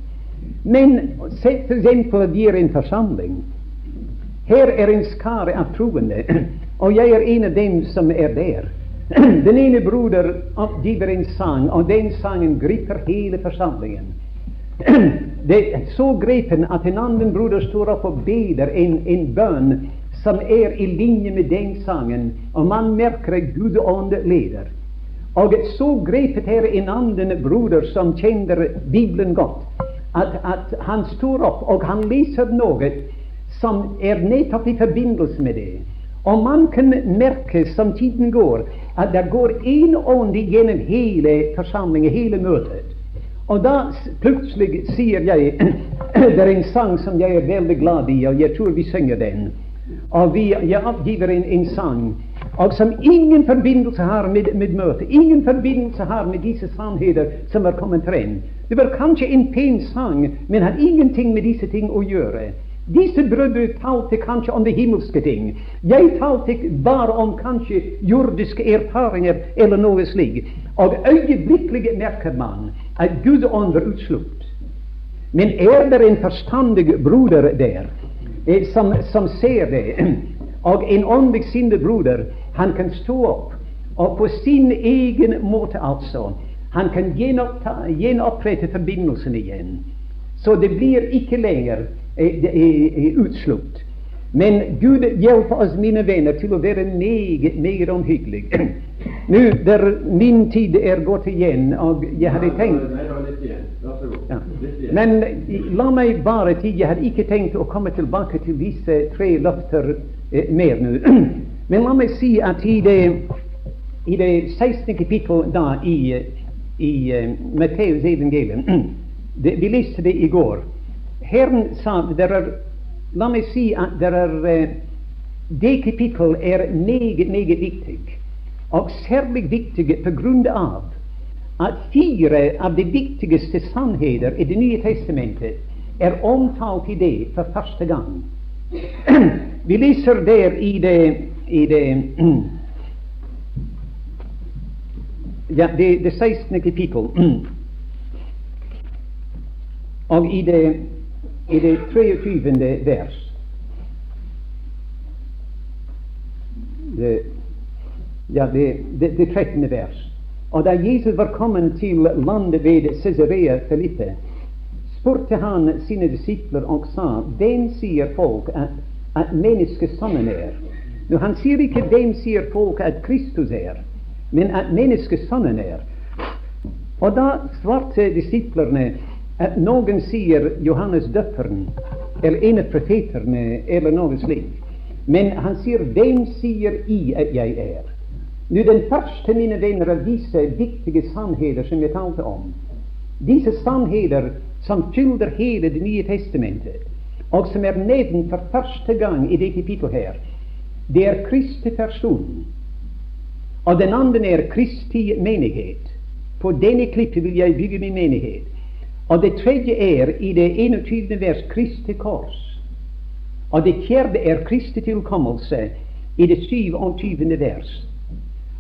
Men se eksempel at vi er en forsamling. Her er en skare av troende, og jeg er en av dem som er der. Den ene broder oppgiver en sang, og den sangen griper hele forsamlingen. Det er så grepen at en annen broder står opp og beder en, en bønn som er i linje med den sangen, og man merker at Gud ånd leder. Og så grepet er en annen broder som kjenner Bibelen godt, at, at han står opp og han leser noe som er nettopp i forbindelse med det. Og man kan merke som tiden går, at det går én ånd gjennom hele forsamlingen, hele møtet. Og da plutselig sier jeg Det er en sang som jeg er veldig glad i, og jeg tror vi synger den. Og vi, jeg avgiver en, en sang og som ingen forbindelse har med, med møtet. Ingen forbindelse har med disse sannheter som er kommet frem. Det var kanskje en pen sang, men har ingenting med disse ting å gjøre. Disse brødre talte kanskje om det himmelske ting. Jeg talte bare om kanskje jordiske erfaringer eller noe slikt. Og øyeblikkelig merker man at Gud ånd er utslukt. Men er det en forstandig broder der eh, som, som ser det, og en åndelig sinnet broder, han kan stå opp og på sin egen måte, altså, han kan gjenopprette forbindelsen igjen. Så det blir ikke lenger utslukt. Men Gud hjelper oss, mine venner, til å være meget, meget omhyggelig. Nå, der min tid er gått igjen, og jeg hadde tenkt ja. Men la meg bare til Jeg hadde ikke tenkt å komme tilbake til disse tre løfter eh, mer nå. Men la meg si at i det, i det 16. kapittel da i, i uh, Matteus evangelium det, Vi leste det i går. Herren sa er, La meg si at det er uh, Det kapittel er meget, meget viktig. Og særlig viktig på grunn av at fire av de viktigste sannheter i Det nye testamentet er omtalt i det for første gang. Vi leser der i det, i det ja, det, det 16. kapittel og i det, i det 23. vers. Det, ja, det, det, det 13. vers. Og da Jesus var kommet til landet ved Cesarea Filippe, spurte han sine disipler og sa, hvem sier folk at, at menneskesonnen er? Nå, Han sier ikke hvem sier folk at Kristus er, men at menneskesonnen er. Og da svarte disiplene at noen sier Johannes døperen, eller en av profetene, eller noe slikt. Men han sier, hvem sier I at jeg er? Nå Den første, mine venner, av disse viktige sannheter som jeg talte om, disse sannheter som fyller hele Det nye testamentet, og som er nevnt for første gang i det kapittelet her, det er Kristi person. Og den andre er Kristi menighet. På denne klippet vil jeg bygge min menighet. Og det tredje er i det 21. vers Kristi kors. Og det fjerde er Kristi tilkommelse i det 27. vers.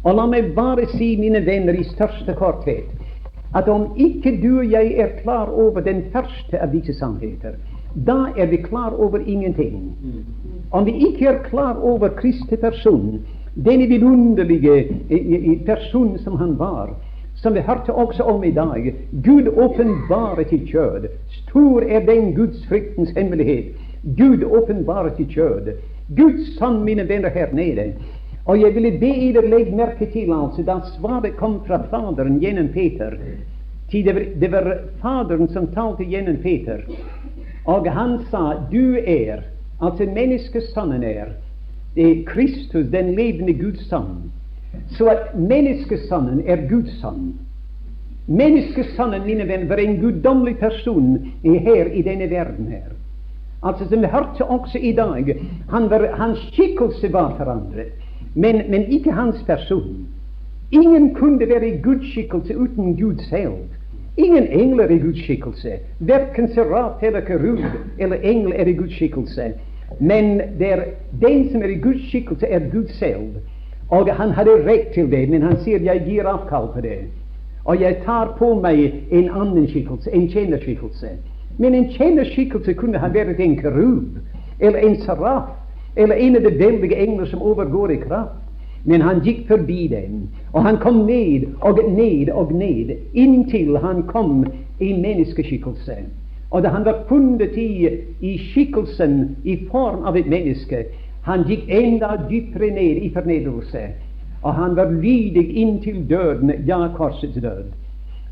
Og la meg bare si, mine venner, i største korthet, at om ikke du og jeg er klar over den første av disse sannheter, da er vi klar over ingenting. Om vi ikke er klar over Kristi person, denne vidunderlige personen som han var, som vi hørte også om i dag, Gud åpenbaret i kjød. Stor er den Guds fryktens hemmelighet. Gud åpenbaret i kjød. Guds sann, mine venner her nede, og jeg ville be dere legge merke til altså, da svaret kom fra Faderen gjennom Peter. Det var, det var Faderen som talte gjennom Peter. Og han sa, du er, altså menneskesannen er Kristus, den levende Guds sønn. Så at menneskesønnen er Guds sønn. Menneskesønnen, mine venner, var en guddommelig person her i denne verden her. Altså Som vi hørte også i dag, han var, hans skikkelse var forandret men, men ikke hans person. Ingen kunne være i Guds skikkelse uten Gud selv. Ingen engler er i Guds skikkelse. Verken serat eller kerub eller engel er i Guds skikkelse. Men den som er i Guds skikkelse, er Gud selv. Og han hadde rett til det, men han sier 'jeg gir avkall på det'. Og jeg tar på meg en annen skikkelse, en tjenerskikkelse. Men en tjenerskikkelse kunne ha vært en kerub eller en seraf eller en av de veldige engler som overgår i kraft. Men han gikk forbi den, og han kom ned og ned og ned, inntil han kom i menneskeskikkelse. Og da han var funnet i, i skikkelsen i form av et menneske, han gikk enda dypere ned i fornedrelse. Og han var lydig inntil døden, ja, korsets død.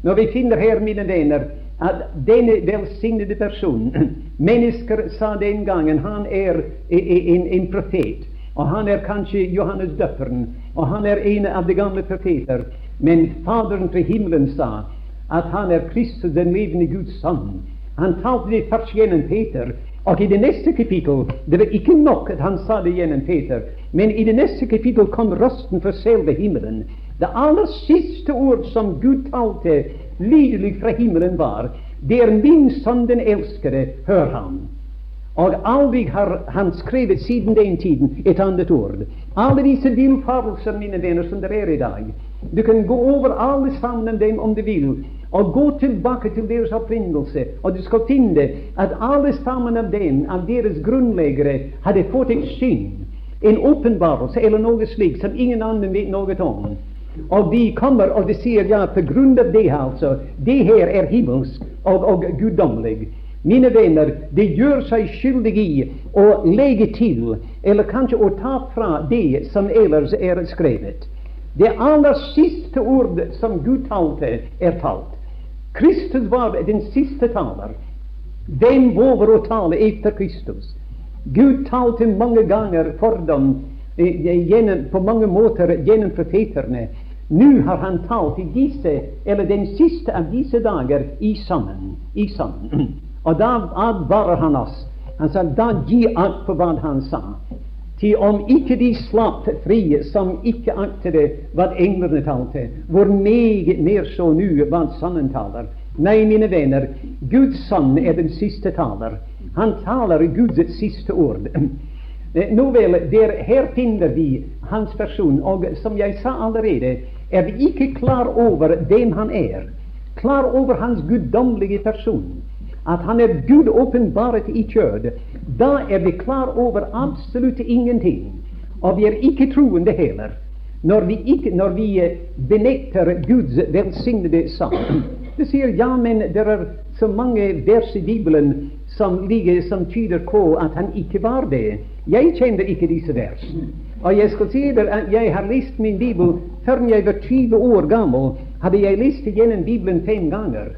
Når vi finner her, mine venner, at denne velsignede personen Mennesker sa den gangen han er en, en profet, og han er kanskje Johannes døperen, og han er en av de gamle profeter. Men Faderen til himmelen sa at han er Kristus, den levende Guds sønn. Han talte det først gjennom Peter, og i det neste kapittel Det var ikke nok at han sa det gjennom Peter, men i det neste kapittel kom røsten fra selve himmelen. Det aller siste ord som Gud talte lydelig fra himmelen var Det er min sønn den elskede, hør ham. Og aldri har han skrevet siden den tiden et annet ord. Alle disse villfarelser, mine venner, som det er i dag. Du kan gå over alle sammen om dem om du vil, og gå tilbake til deres opprinnelse, og du skal finne at alle sammen av dem, av deres grunnleggere, hadde fått et syn, en åpenbarelse eller noe slikt som ingen annen vet noe om. Og de kommer og de sier ja, på grunn av det, altså. Det her er himmelsk og, og guddommelig. Mine venner, det gjør seg skyldig i å legge til, eller kanskje å ta fra det som ellers er skrevet. Det aller siste ord som Gud talte, er talt. Kristus var den siste taler. Den våger å tale etter Kristus? Gud talte mange ganger fordom dem gjennom, på mange måter gjennom profeterne. Nå har han talt i disse, eller den siste av disse dager i sammen. I sammen. Og da advarer han oss. Han sa da gi akt på hva han sa. Til om ikke de slapp fri som ikke aktede hva englene talte, hvor meget mer så nu hva Sønnen taler. Nei, mine venner, Guds sønn er den siste taler. Han taler Guds siste ord. Nå vel, der, her finner vi hans person, og som jeg sa allerede, er vi ikke klar over hvem han er, klar over hans guddommelige person, at han er Gud åpenbart i kjød, da er vi klar over absolutt ingenting. Og vi er ikke troende heller når vi, ikke, når vi benekter Guds velsignede sak. Du sier ja, men det er så mange vers i Bibelen som, ligger, som tyder på at han ikke var det. Jeg kjenner ikke disse vers. Og jeg skal si dere at jeg har lest min bibel før jeg var 20 år gammel. Hadde jeg lest igjennom Bibelen fem ganger.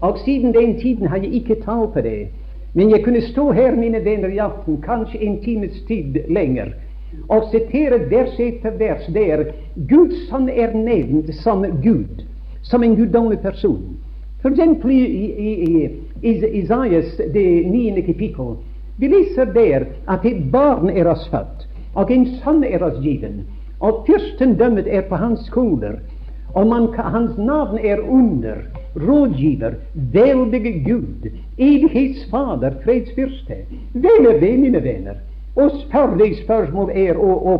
Og siden den tiden har jeg ikke talt på det. Men jeg kunne stå her, mine venner, i aften, kanskje en times tid lenger, og sitere vers etter vers der Gud som er nevnt som Gud som en guddommelig person. Eksempel i, i, i, i Isaias det niende kapittel. Vi leser der at et barn er oss født, og en sønn er oss given, og fyrstendømmet er på hans skulder, og man, hans navn er under, rådgiver, veldige Gud, evighetsfader, fredsfyrste. Hvem er det, mine venner? Og spør deg spørsmål er å, å,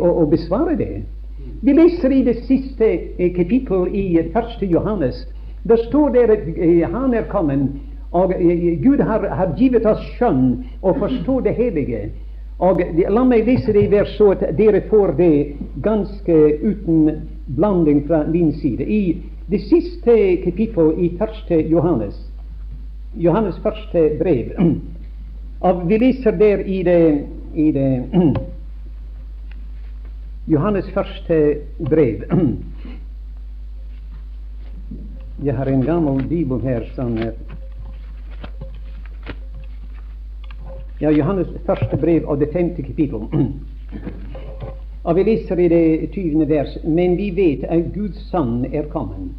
å, å besvare det. Vi leser i det siste eh, kapittel i 1. Eh, Johannes. Det står der at eh, han er kommet, og Gud har, har givet oss skjønn å forstå det hellige. Og La meg lese det i vers så at dere får det ganske uten blanding fra min side. I det siste kapittel i 1. Johannes, Johannes første brev, og vi leser der i det, i det Johannes første brev. Jeg har en gammel bibel her som er Ja, Johannes første brev av det femte kapittel. Og vi leser i det tyvende vers. Men vi vet at Guds sønn er kommet.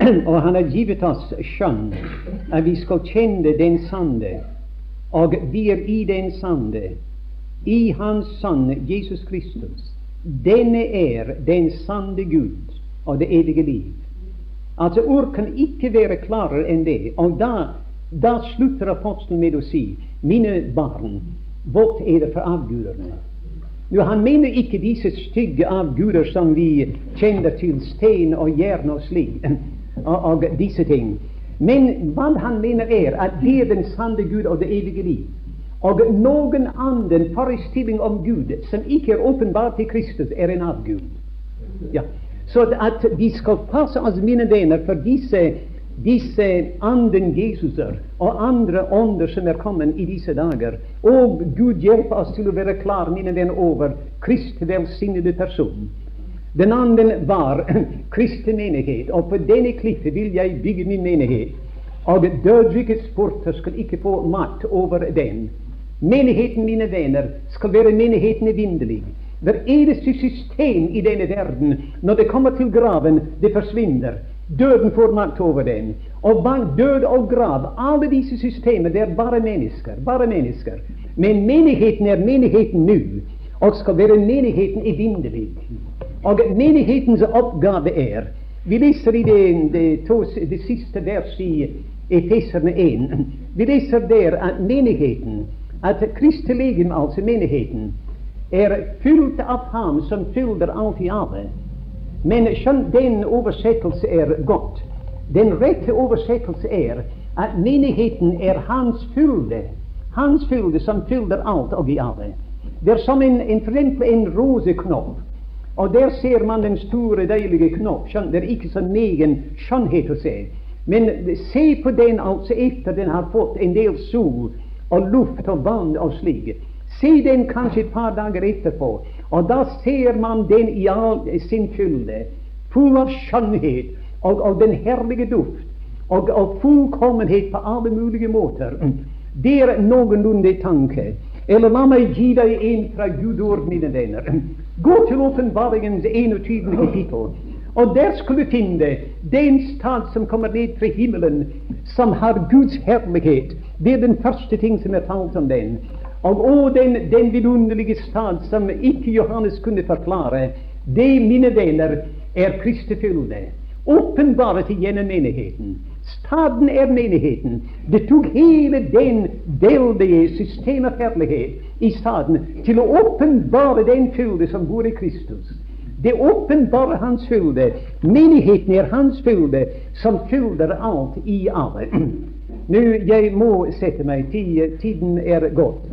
Og han har givet oss skjønn, at vi skal kjenne den sande. Og er i den sande, i Hans Sønn Jesus Kristus. Denne er den sanne Gud og det evige liv. Altså Ord kan ikke være klarere enn det. Og da, da slutter apostelen med å si mine barn, vårt er det for avguderne. Nå, Han mener ikke disse stygge avguder som vi kjenner til, stein og jern og slik, og, og disse ting. Men hva han mener, er at det er den sanne Gud og det evige liv og noen annen forestilling om Gud som ikke er åpenbart til Kristus, er en avgud. Ja. Så at vi skal passe oss, mine venner, for disse, disse anden Jesuser og andre ånder som er kommet i disse dager. Og Gud hjelpe oss til å være klar, mine venner, over Kristi velsignede person. Den andre var kristen menighet, og på denne klippet vil jeg bygge min menighet. Og dødrikets porter skal ikke få makt over den. Menigheten, mine venner, skal være menigheten evinnelig. Hver eneste system i denne verden, når det kommer til graven, det forsvinner. Døden får makt over den. Og bak død og grav, alle disse systemer, det er bare mennesker. Bare mennesker. Men menigheten er menigheten nå, og skal være menigheten evinnelig. Og menighetens oppgave er Vi leser i det, det, to, det siste vers i Efeserne 1. Vi leser der at menigheten at Kristi legem, altså menigheten, er fylt av Ham som fyller alt i alle. Men skjønn, den oversettelse er godt. Den rette oversettelse er at menigheten er Hans fylde. Hans fylde som fyller alt og i alle. Det er som en, en, en roseknopp. Og der ser man den store, deilige knopp. Skjønn, det er ikke så megen skjønnhet å se. Men se på den altså etter den har fått en del sol og luft og vann og slik. Se den kanskje et par dager etterpå, og da ser man den i all sin fylde, full av skjønnhet og, og den herlige duft, og, og fullkommenhet på alle mulige måter. Det er noenlunde tanke. Eller la meg gi deg en fra Gudord, mine venner. Gå til åpenbaringens 21. kapittel. Og der skulle finne den stad som kommer ned fra himmelen, som har Guds herlighet. Det er den første ting som er talt om den. Og å, den, den vidunderlige stad som ikke Johannes kunne forklare, det, mine venner, er Kristi fylde. Åpenbart gjennom menigheten. Staden er menigheten. Det tok hele den veldige system av herlighet i staden til å åpenbare den fylde som bor i Kristus. Det åpenbare Hans fylde. Menigheten er Hans fylde, som fylder alt i alle. Nå, jeg må sette meg. Tiden er gått.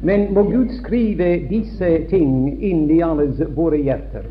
Men må Gud skrive disse ting inn i alles våre hjerter.